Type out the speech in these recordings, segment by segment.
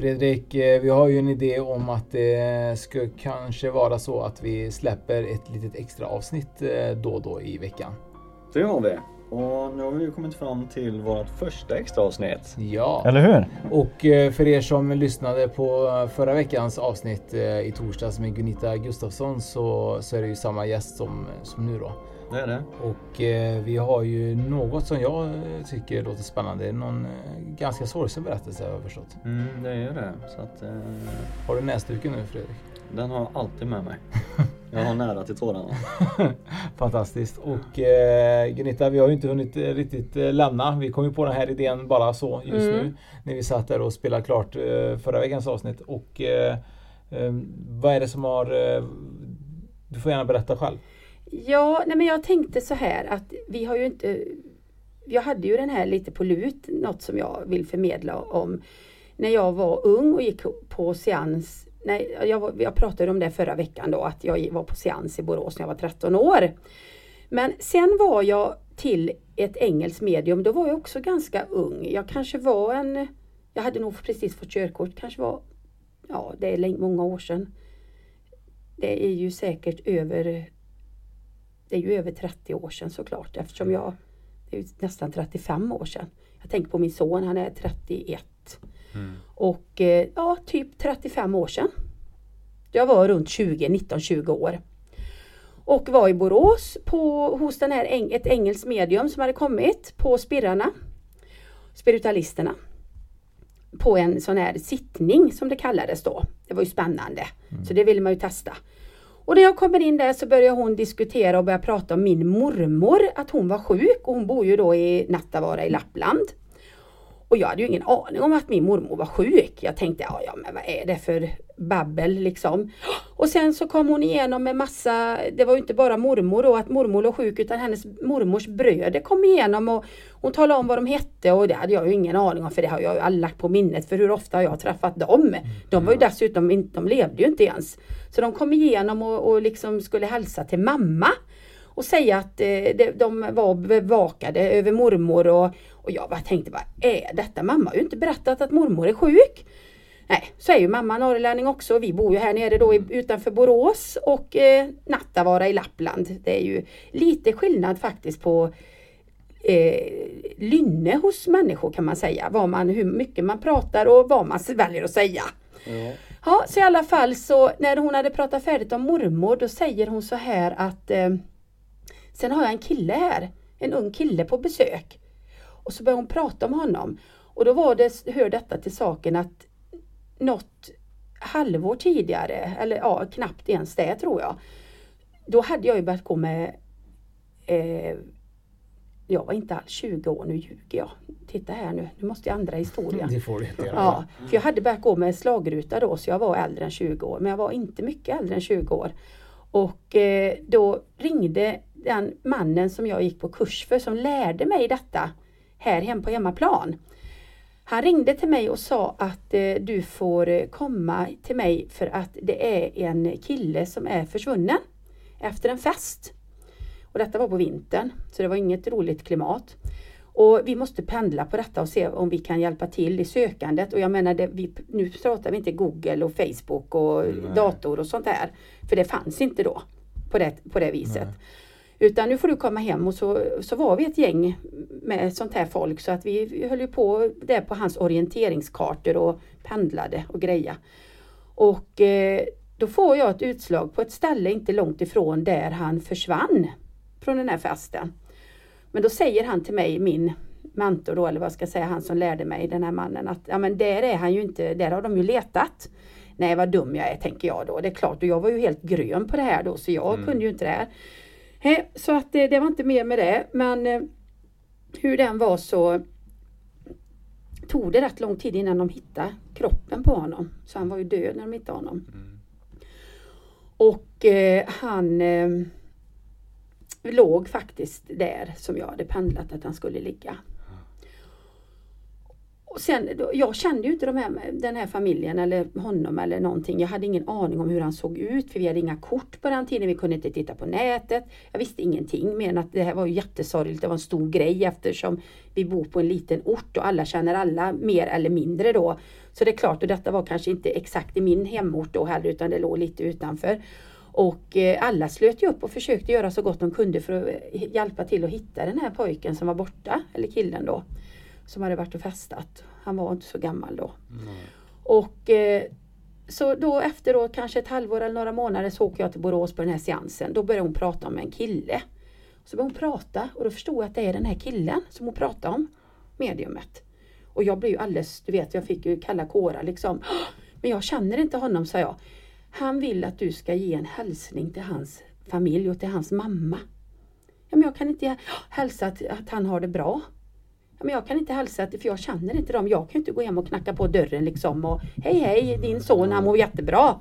Fredrik, eh, vi har ju en idé om att det ska kanske vara så att vi släpper ett litet extra avsnitt eh, då och då i veckan. Det har vi. Och nu har vi ju kommit fram till vårt första extra avsnitt. Ja. Eller hur? Och eh, för er som lyssnade på förra veckans avsnitt i torsdags med Gunita Gustafsson så, så är det ju samma gäst som, som nu då. Det är det. Och eh, vi har ju något som jag tycker låter spännande. Någon eh, ganska sorgsen berättelse har jag förstått. Mm, det är det. Så att, eh, har du näsduken nu Fredrik? Den har jag alltid med mig. Jag har nära till tårarna. Fantastiskt. Och eh, Gunita, vi har ju inte hunnit eh, riktigt eh, lämna. Vi kom ju på den här idén bara så just mm. nu. När vi satt där och spelade klart eh, förra veckans avsnitt. Och eh, vad är det som har... du får gärna berätta själv. Ja, nej men jag tänkte så här att vi har ju inte Jag hade ju den här lite på lut, något som jag vill förmedla om när jag var ung och gick på seans Nej, jag, jag pratade om det förra veckan då, att jag var på seans i Borås när jag var 13 år. Men sen var jag till ett engelskt medium, då var jag också ganska ung. Jag kanske var en, jag hade nog precis fått körkort, kanske var, ja det är många år sedan. Det är ju säkert över det är ju över 30 år sedan såklart eftersom jag, det är nästan 35 år sedan. Jag tänker på min son, han är 31. Mm. Och eh, ja, typ 35 år sedan. Jag var runt 20, 19-20 år. Och var i Borås på, hos den här, ett engelskt medium som hade kommit på Spirrarna. Spiritualisterna. På en sån här sittning som det kallades då. Det var ju spännande. Mm. Så det ville man ju testa. Och när jag kommer in där så börjar hon diskutera och börja prata om min mormor, att hon var sjuk och hon bor ju då i Nattavaara i Lappland. Och jag hade ju ingen aning om att min mormor var sjuk. Jag tänkte, ja, ja men vad är det för babbel liksom. Och sen så kom hon igenom med massa, det var inte bara mormor då, att mormor låg sjuk utan hennes mormors bröder kom igenom och hon talade om vad de hette och det hade jag ju ingen aning om för det har jag ju aldrig lagt på minnet för hur ofta har jag träffat dem. De var ju dessutom, de levde ju inte ens. Så de kom igenom och, och liksom skulle hälsa till mamma och säga att eh, de var bevakade över mormor och, och jag bara tänkte, vad är detta? Mamma har ju inte berättat att mormor är sjuk. Nej, så är ju mamma norrlänning också. Vi bor ju här nere då utanför Borås och eh, Nattavaara i Lappland. Det är ju lite skillnad faktiskt på eh, lynne hos människor kan man säga. Vad man, hur mycket man pratar och vad man väljer att säga. Ja. ja, så i alla fall så när hon hade pratat färdigt om mormor då säger hon så här att eh, Sen har jag en kille här, en ung kille på besök. Och så börjar hon prata om honom. Och då var det, hör detta till saken att något halvår tidigare, eller ja, knappt ens det tror jag. Då hade jag ju börjat gå med eh, jag var inte alls 20 år, nu ljuger jag. Titta här nu, nu måste jag ändra historien. Det får du inte göra. Ja, för jag hade börjat gå med slagruta då så jag var äldre än 20 år. Men jag var inte mycket äldre än 20 år. Och eh, då ringde den mannen som jag gick på kurs för som lärde mig detta här hem på hemmaplan. Han ringde till mig och sa att eh, du får eh, komma till mig för att det är en kille som är försvunnen efter en fest. Och detta var på vintern, så det var inget roligt klimat. Och vi måste pendla på detta och se om vi kan hjälpa till i sökandet. Och jag menar, det, vi, nu pratar vi inte Google och Facebook och Nej. dator och sånt där. För det fanns inte då på det, på det viset. Utan nu får du komma hem och så, så var vi ett gäng med sånt här folk så att vi, höll ju på där på hans orienteringskartor och pendlade och greja. Och eh, då får jag ett utslag på ett ställe inte långt ifrån där han försvann från den här festen. Men då säger han till mig, min mentor då, eller vad ska jag säga, han som lärde mig, den här mannen, att ja men där är han ju inte, där har de ju letat. Nej vad dum jag är tänker jag då, det är klart, och jag var ju helt grön på det här då så jag Mm. kunde ju inte det här. Hej, så att det, det var inte mer med det, men eh, hur den var så tog det rätt lång tid innan de hittade kroppen på honom. Så han var ju död när de hittade honom. Och eh, han eh, låg faktiskt där som jag hade pendlat att han skulle ligga. Och sen, jag kände ju inte de här, den här familjen eller honom eller någonting. Jag hade ingen aning om hur han såg ut för vi hade inga kort på den tiden. Vi kunde inte titta på nätet. Jag visste ingenting mer än att det här var ju jättesorgligt. Det var en stor grej eftersom vi bor på en liten ort och alla känner alla mer eller mindre då. Så det är klart, och detta var kanske inte exakt i min hemort då heller utan det låg lite utanför. Och eh, alla slöt ju upp och försökte göra så gott de kunde för att eh, hjälpa till att hitta den här pojken som var borta, eller killen då. Som hade varit och festat. Han var inte så gammal då. Och eh, så då efter då kanske ett halvår eller några månader så åker jag till Borås på den här seansen. Då börjar hon prata om en kille. Så börjar hon prata och då förstod jag att det är den här killen som hon pratar om. Mediumet. Och jag blev ju alldeles, du vet jag fick ju kalla kårar liksom. Men jag känner inte honom sa jag. Han vill att du ska ge en hälsning till hans familj och till hans mamma. Ja, men jag kan inte hälsa att, att han har det bra. Men jag kan inte hälsa att, för jag känner inte dem. Jag kan inte gå hem och knacka på dörren liksom och hej hej din son han mår jättebra.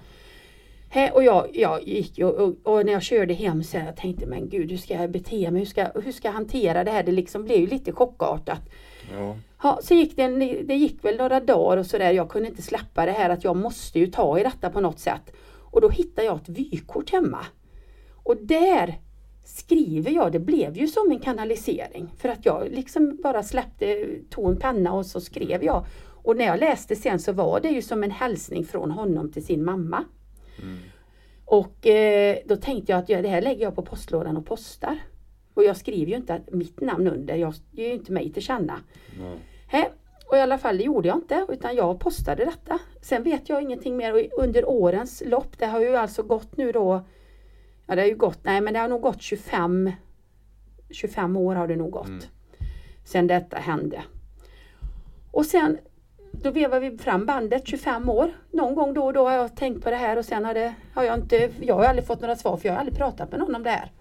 Hej, och jag, jag gick ju och, och när jag körde hem så jag tänkte men gud hur ska jag bete mig? Hur ska, hur ska jag hantera det här? Det liksom blev ju lite chockartat. Ja. Ja, så gick det, en, det gick väl några dagar och sådär. Jag kunde inte släppa det här att jag måste ju ta i detta på något sätt. Och då hittade jag ett vykort hemma. Och där skriver jag, det blev ju som en kanalisering. För att jag liksom bara släppte, tog en penna och så skrev jag. Och när jag läste sen så var det ju som en hälsning från honom till sin mamma. Och eh, då tänkte jag att ja, det här lägger jag på postlådan och postar. Och jag skriver ju inte mitt namn under, jag ger ju inte mig till känna. Hä? Och i alla fall det gjorde jag inte utan jag postade detta. Sen vet jag ingenting mer och under årens lopp, det har ju alltså gått nu då, ja det har ju gått, nej men det har nog gått 25, 25 år har det nog gått. Sen detta hände. Och sen då vevar vi fram bandet 25 år. Någon gång då och då har jag tänkt på det här och sen har, det, har jag inte, jag har aldrig fått några svar för jag har aldrig pratat med någon om det här.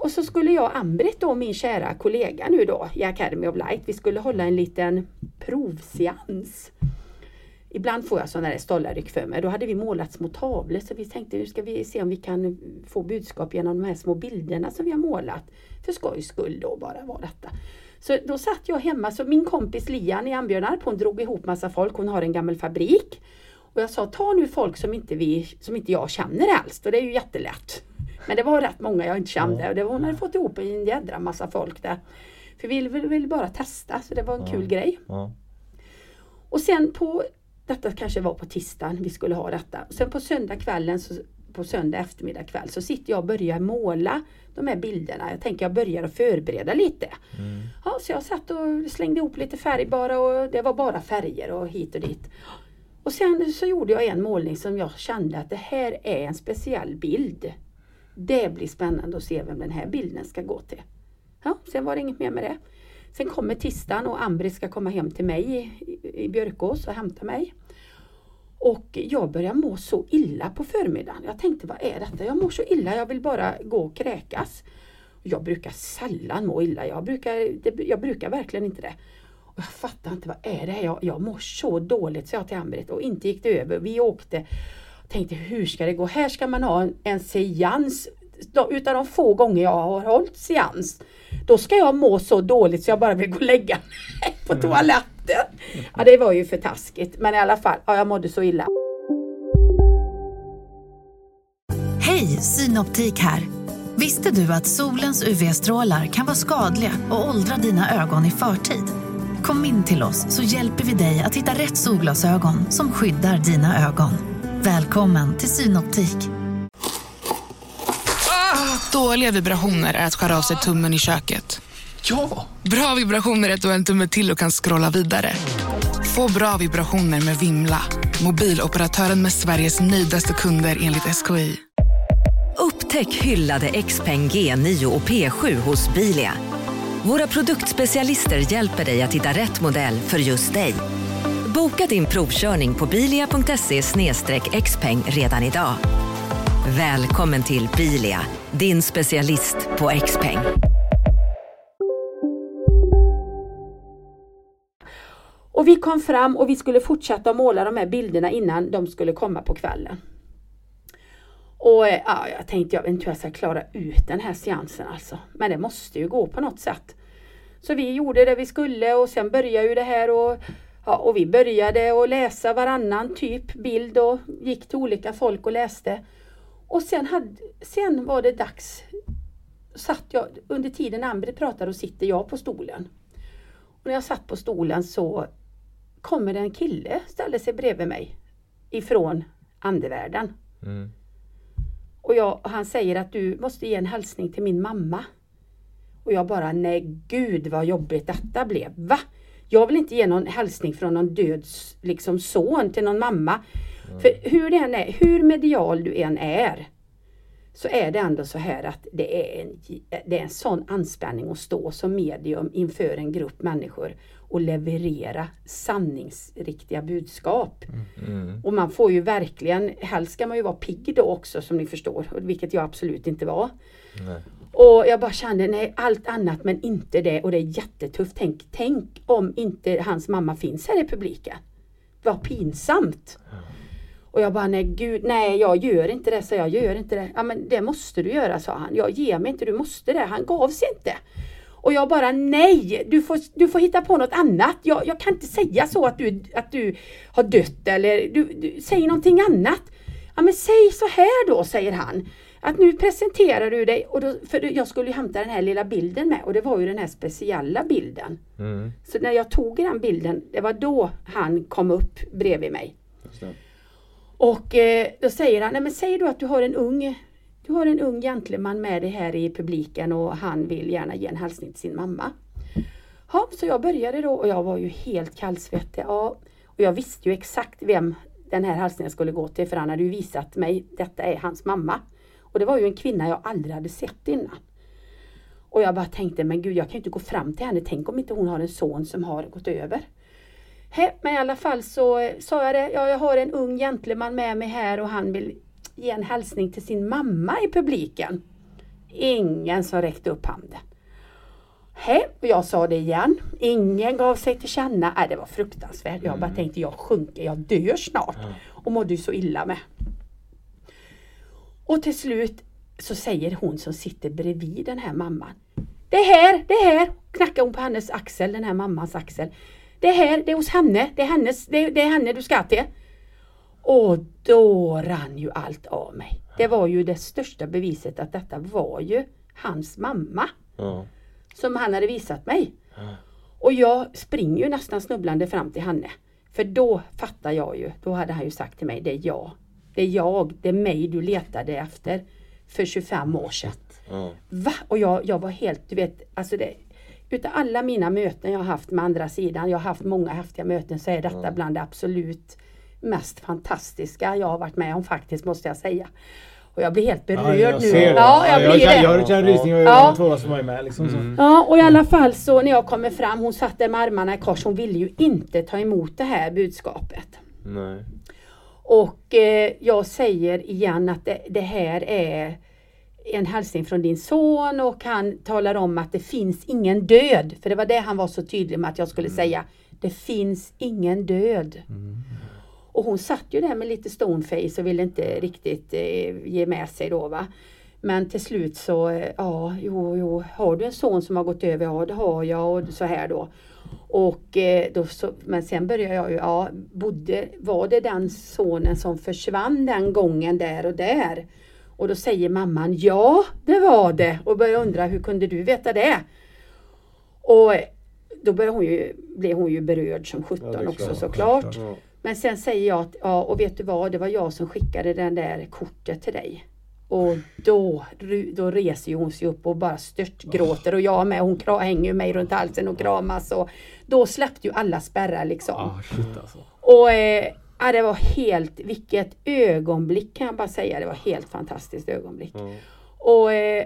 Och så skulle jag Ambrit då, min kära kollega nu då i Academy of Light, vi skulle hålla en liten provseans. Ibland får jag sådana där stollarryck för mig. Då hade vi målat små tavlor så vi tänkte nu ska vi se om vi kan få budskap genom de här små bilderna som vi har målat. För skojs skull då bara var detta. Så då satt jag hemma, så min kompis Lian i Ambjörnarp, hon drog ihop massa folk, hon har en gammal fabrik. Och jag sa, ta nu folk som inte, vi, som inte jag känner alls, och det är ju jättelätt. Men det var rätt många jag inte kände och det var, hon hade fått ihop en jädra massa folk där. För vi ville, ville bara testa, så det var en kul grej. Ja. Och sen på, detta kanske var på tisdagen vi skulle ha detta. Sen på söndag kvällen, så, på söndag eftermiddag kväll så sitter jag och börjar måla de här bilderna. Jag tänker jag börjar att förbereda lite. Ja, så jag satt och slängde ihop lite färg bara och det var bara färger och hit och dit. Och sen så gjorde jag en målning som jag kände att det här är en speciell bild. Det blir spännande att se vem den här bilden ska gå till. Ja, sen var det inget mer med det. Sen kommer tisdagen och Ambri ska komma hem till mig i, i, Björkås och hämta mig. Och jag börjar må så illa på förmiddagen. Jag tänkte, vad är detta? Jag mår så illa, jag vill bara gå och kräkas. Jag brukar sällan må illa, jag brukar, det, jag brukar verkligen inte det. Och jag fattar inte, vad är det här? Jag, jag mår så dåligt, sa jag till Ambrit och inte gick det över. Vi åkte, tänkte hur ska det gå? Här ska man ha en, en seans utav de få gånger jag har hållit seans, då ska jag må så dåligt så jag bara vill gå och lägga mig på toaletten. Ja, det var ju för taskigt. Men i alla fall, ja, jag mådde så illa. Hej, Synoptik här. Visste du att solens UV-strålar kan vara skadliga och åldra dina ögon i förtid? Kom in till oss så hjälper vi dig att hitta rätt solglasögon som skyddar dina ögon. Välkommen till Synoptik. Dåliga vibrationer är att skära av sig tummen i köket. Ja! Bra vibrationer är att du har en tumme till och kan scrolla vidare. Få bra vibrationer med Vimla. Mobiloperatören med Sveriges nöjdaste kunder enligt SKI. Upptäck hyllade XPeng G9 och P7 hos Bilia. Våra produktspecialister hjälper dig att hitta rätt modell för just dig. Boka din provkörning på bilia.se xpeng redan idag. Välkommen till Bilia, din specialist på XPeng. Och vi kom fram och vi skulle fortsätta måla de här bilderna innan de skulle komma på kvällen. Och eh, ja, jag tänkte jag vet inte hur jag ska klara ut den här seansen alltså. Men det måste ju gå på något sätt. Så vi gjorde det vi skulle och sen började ju det här och, ja, och vi började att läsa varannan typ bild och gick till olika folk och läste. Och sen, hade, sen var det dags. Satt jag, under tiden Ambrit pratar och sitter jag på stolen. Och när jag satt på stolen så kommer det en kille ställer sig bredvid mig ifrån andevärlden. Mm. Och, jag, och han säger att du måste ge en hälsning till min mamma. Och jag bara, nej gud vad jobbigt detta blev. Va? Jag vill inte ge någon hälsning från någon död liksom, son till någon mamma. För hur, det än är, hur medial du än är så är det ändå så här att det är en, det är en sån anspänning att stå som medium inför en grupp människor och leverera sanningsriktiga budskap. Mm. Och man får ju verkligen, helst ska man ju vara pigg då också som ni förstår, vilket jag absolut inte var. Nej. Och jag bara kände, nej allt annat men inte det och det är jättetufft. Tänk, tänk om inte hans mamma finns här i publiken. Vad pinsamt! Och jag bara, nej gud, nej jag gör inte det, så jag gör inte det. Ja men det måste du göra, sa han. Jag ger mig inte, du måste det. Han gav sig inte. Och jag bara, nej, du får, du får hitta på något annat. Jag, jag kan inte säga så att du, att du har dött eller du, du, säg någonting annat. Ja men säg så här då, säger han. Att nu presenterar du dig, och då, för jag skulle ju hämta den här lilla bilden med och det var ju den här speciella bilden. Mm. Så när jag tog den bilden, det var då han kom upp bredvid mig. Och eh, då säger han, nej men säg då att du har en ung du har en ung gentleman med dig här i publiken och han vill gärna ge en hälsning till sin mamma. Ja, så jag började då och jag var ju helt kallsvettig. Ja, och jag visste ju exakt vem den här hälsningen skulle gå till för han hade ju visat mig, detta är hans mamma. Och det var ju en kvinna jag aldrig hade sett innan. Och jag bara tänkte, men gud jag kan ju inte gå fram till henne, tänk om inte hon har en son som har gått över. He, men i alla fall så eh, sa jag det, ja, jag har en ung gentleman med mig här och han vill ge en hälsning till sin mamma i publiken. Ingen som räckte upp handen. He, och jag sa det igen. Ingen gav sig till känna. Nej, det var fruktansvärt. Jag bara tänkte, jag sjunker, jag dör snart. Och mådde ju så illa med. Och till slut så säger hon som sitter bredvid den här mamman. Det är här, det är här. Knackar hon på hennes axel, den här mammans axel. Det är här, det är hos henne, det är, hennes, det är, det är henne du ska till. Och då rann ju allt av mig. Det var ju det största beviset att detta var ju hans mamma. Ja. Som han hade visat mig. Och jag springer ju nästan snubblande fram till henne. För då fattar jag ju, då hade han ju sagt till mig, det är jag. Det är jag, det är mig du letade efter för 25 år sedan. Ja. Va? Och jag, jag var helt, du vet, alltså det, utav alla mina möten jag har haft med andra sidan, jag har haft många häftiga möten, så är detta bland det absolut mest fantastiska jag har varit med om faktiskt, måste jag säga. Och jag blir helt berörd jag nu. det. Ja, jag jag, blir jag, det. jag har känner rysningar Ja. de två som var med. Liksom, så. Ja, och i alla fall så när jag kommer fram, hon satt där med armarna i kors, hon ville ju inte ta emot det här budskapet. Nej. Och eh, jag säger igen att det, det här är en hälsning från din son och han talar om att det finns ingen död. För det var det han var så tydlig med att jag skulle säga. Det finns ingen död. Och hon satt ju där med lite stoneface och ville inte riktigt eh, ge med sig då va. Men till slut så, eh, ja, jo, jo, har du en son som har gått över? Ja, det har jag och så här då. Och eh, då så, men sen började jag ju, ja, bodde, var det den sonen som försvann den gången där och där? Och då säger mamman, ja, det var det. Och börjar undra, hur kunde du veta det? Och då börjar hon ju, blev hon ju berörd som Ja, 17 det är också klart. såklart. Ja. Men sen säger jag att, ja och vet du vad, det var jag som skickade den där kortet till dig. Och då, då reser hon sig upp och bara störtgråter och jag med. Hon hänger mig runt halsen och kramas. Och då släppte ju alla spärrar liksom. Ah, shit alltså. Och eh, ja, det var helt, vilket ögonblick kan jag bara säga. Det var helt fantastiskt ögonblick. Och eh,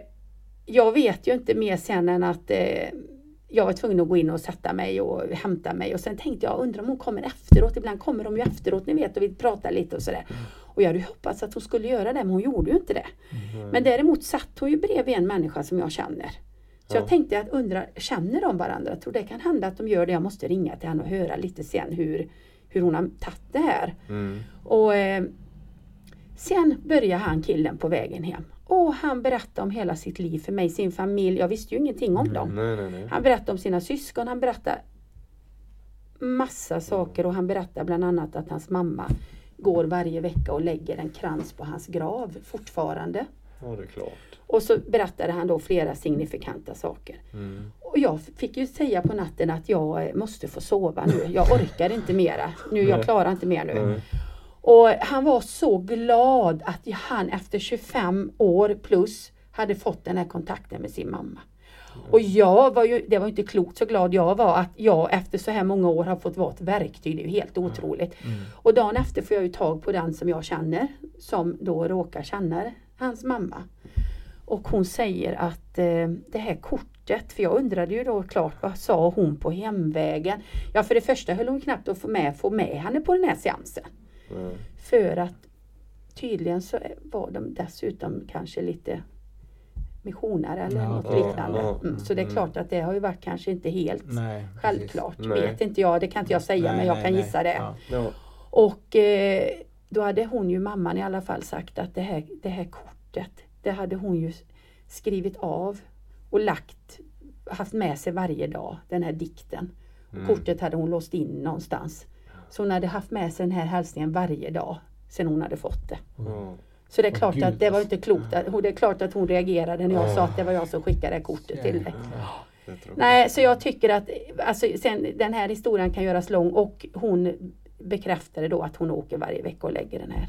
jag vet ju inte mer sen än att eh, jag var tvungen att gå in och sätta mig och hämta mig. Och sen tänkte jag, undrar om hon kommer efteråt. Ibland kommer de ju efteråt, ni vet, och vill prata lite och sådär. Och jag hade ju hoppats att hon skulle göra det, men hon gjorde ju inte det. Men däremot satt hon ju bredvid en människa som jag känner. Så Ja. jag tänkte att undra, känner de varandra? Jag tror det kan hända att de gör det. Jag måste ringa till henne och höra lite sen hur, hur hon har tagit det här. Mm. Och eh, sen började han killen på vägen hem. Och han berättade om hela sitt liv för mig, sin familj. Jag visste ju ingenting om dem. Nej, nej, nej. Han berättade om sina syskon, han berättade massa saker och han berättade bland annat att hans mamma går varje vecka och lägger en krans på hans grav fortfarande. Ja, det är klart. Och så berättade han då flera signifikanta saker. Mm. Och jag fick ju säga på natten att jag måste få sova nu. Jag orkar inte mera. Nu, jag klarar inte mer nu. Nej. Och han var så glad att han efter 25 år plus hade fått den här kontakten med sin mamma. Och jag var ju, det var inte klokt så glad jag var att jag efter så här många år har fått vara ett verktyg. Det är ju helt otroligt. Och dagen efter får jag ju tag på den som jag känner, som då råkar känna hans mamma. Och hon säger att eh, det här kortet, för jag undrade ju då klart vad sa hon på hemvägen? Ja för det första höll hon knappt att få med, få med henne på den här seansen. Mm. För att tydligen så var de dessutom kanske lite missionare eller Ja, något ja, liknande. ja. Mm, så det är Mm. klart att det har ju varit kanske inte helt Nej, precis. självklart. Nej. Vet inte jag, det kan inte jag säga Nej, men jag nej, kan nej. gissa det. Och eh, då hade hon ju, mamman i alla fall, sagt att det här, det här kortet, det hade hon ju skrivit av och lagt, haft med sig varje dag, den här dikten. Mm. Kortet hade hon låst in någonstans. Så hon hade haft med sig den här hälsningen varje dag sedan hon hade fått det. Ja. Så det är klart Gud, att det var inte klokt. Att, det är klart att hon reagerade när jag Ja. sa att det var jag som skickade det kortet till dig. Nej, så jag tycker att alltså, sen, den här historien kan göras lång och hon bekräftade då att hon åker varje vecka och lägger den här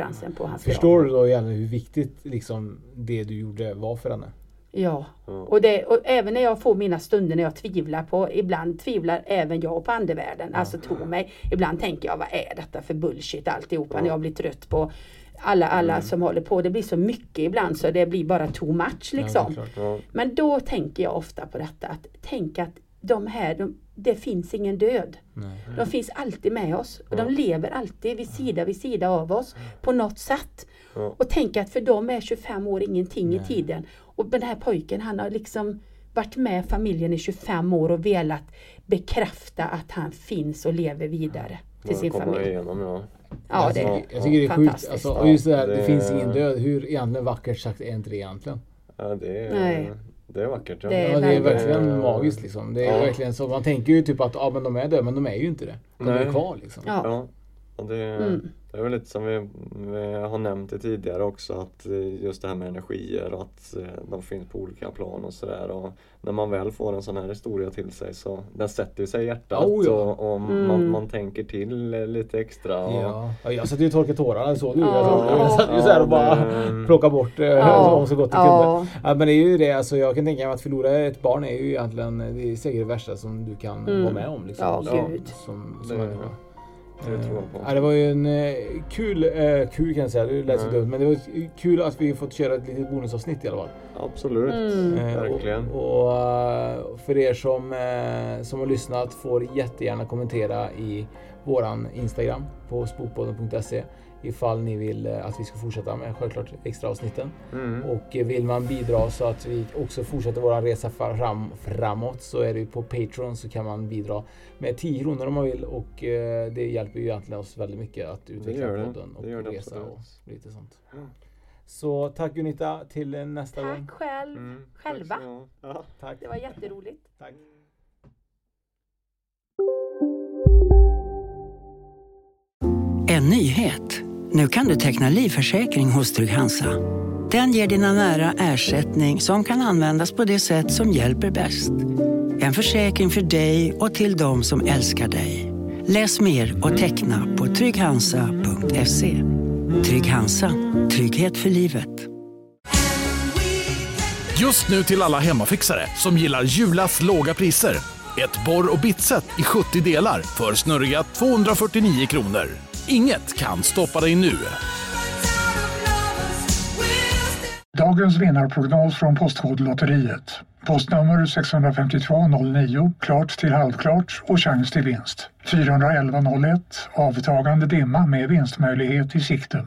kransen på hans grav. Förstår du då egentligen hur viktigt liksom, det du gjorde var för henne? Ja, och, det, och även när jag får mina stunder när jag tvivlar på, ibland tvivlar även jag på andevärlden. Alltså tro mig, ibland tänker jag vad är detta för bullshit alltihopa när jag blir trött på alla, alla Mm. som håller på. Det blir så mycket ibland så det blir bara too much liksom. Ja. Men då tänker jag ofta på detta att tänk att de här, de, det finns ingen död. De finns alltid med oss och de lever alltid vid sida vid sida av oss på något sätt. Ja. Och tänk att för dem är 25 år ingenting i tiden. Och den här pojken han har liksom varit med familjen i 25 år och velat bekräfta att han finns och lever vidare till sin familj. igenom, ja. Ja, det är Jag tycker det är sjukt. fantastiskt. Alltså, och just det här, det, Det- finns ingen död. Hur egentligen vackert sagt är inte det egentligen? Ja, det är, Nej. Det är vackert. Ja. Det är Ja, det är verkligen- magiskt liksom. Det är Ja. verkligen så. Man tänker ju typ att ja, men de är döda, men de är ju inte det. De är Nej. kvar liksom. Ja. Ja. Och det, Mm. det är väl lite som vi, vi har nämnt det tidigare också att eh, just det här med energier och att eh, de finns på olika plan och sådär. Och när man väl får en sån här historia till sig så den sätter sig i hjärtat Oh, ja. och, och Mm. man, man tänker till eh, lite extra. Och, Ja. ja, jag satt ju och torkade tårarna, såg du? Ja. Jag, jag satt ju så här och bara det- plockade bort eh, Ja. så gott jag Ja. kunde. Ja, men det är ju det, alltså, jag kan tänka mig att förlora ett barn är ju egentligen det är säkert det värsta som du kan Mm. vara med om. Liksom, Ja, som, gud. Som, Det- som människa. Ja, det var ju en eh, kul, eh, kul kan jag säga, det lät så dumt, men det var kul att vi fått köra ett litet bonusavsnitt i alla fall. Absolut, Mm. Eh, verkligen. Och, och eh, för er som, eh, som har lyssnat får jättegärna kommentera i våran Instagram på spokpodden.se ifall ni vill eh, att vi ska fortsätta med självklart extra avsnitten. Mm. Och eh, vill man bidra så att vi också fortsätter våran resa fram, framåt så är det ju på Patreon så kan man bidra med 10 kronor om man vill och eh, det hjälper ju egentligen oss väldigt mycket att utveckla det. podden och Det det resa absolut. och lite sånt. Ja. Så tack Gunita till nästa gång. Tack själv. Mm, Själva. Ja. Tack. Det var jätteroligt. Tack. En nyhet. Nu kan du teckna livförsäkring hos Trygg-Hansa. Den ger dina nära ersättning som kan användas på det sätt som hjälper bäst. En försäkring för dig och till de som älskar dig. Läs mer och teckna på trygghansa.se. Trygg Hansa. Trygghet för livet. Just nu till alla hemmafixare som gillar Julas låga priser. Ett borr och bitset i 70 delar för snurriga 249 kronor. Inget kan stoppa dig nu. Dagens vinnarprognos från Postkodlotteriet. Postnummer 65209, klart till halvklart och chans till vinst. 41101, avtagande dimma med vinstmöjlighet i sikte.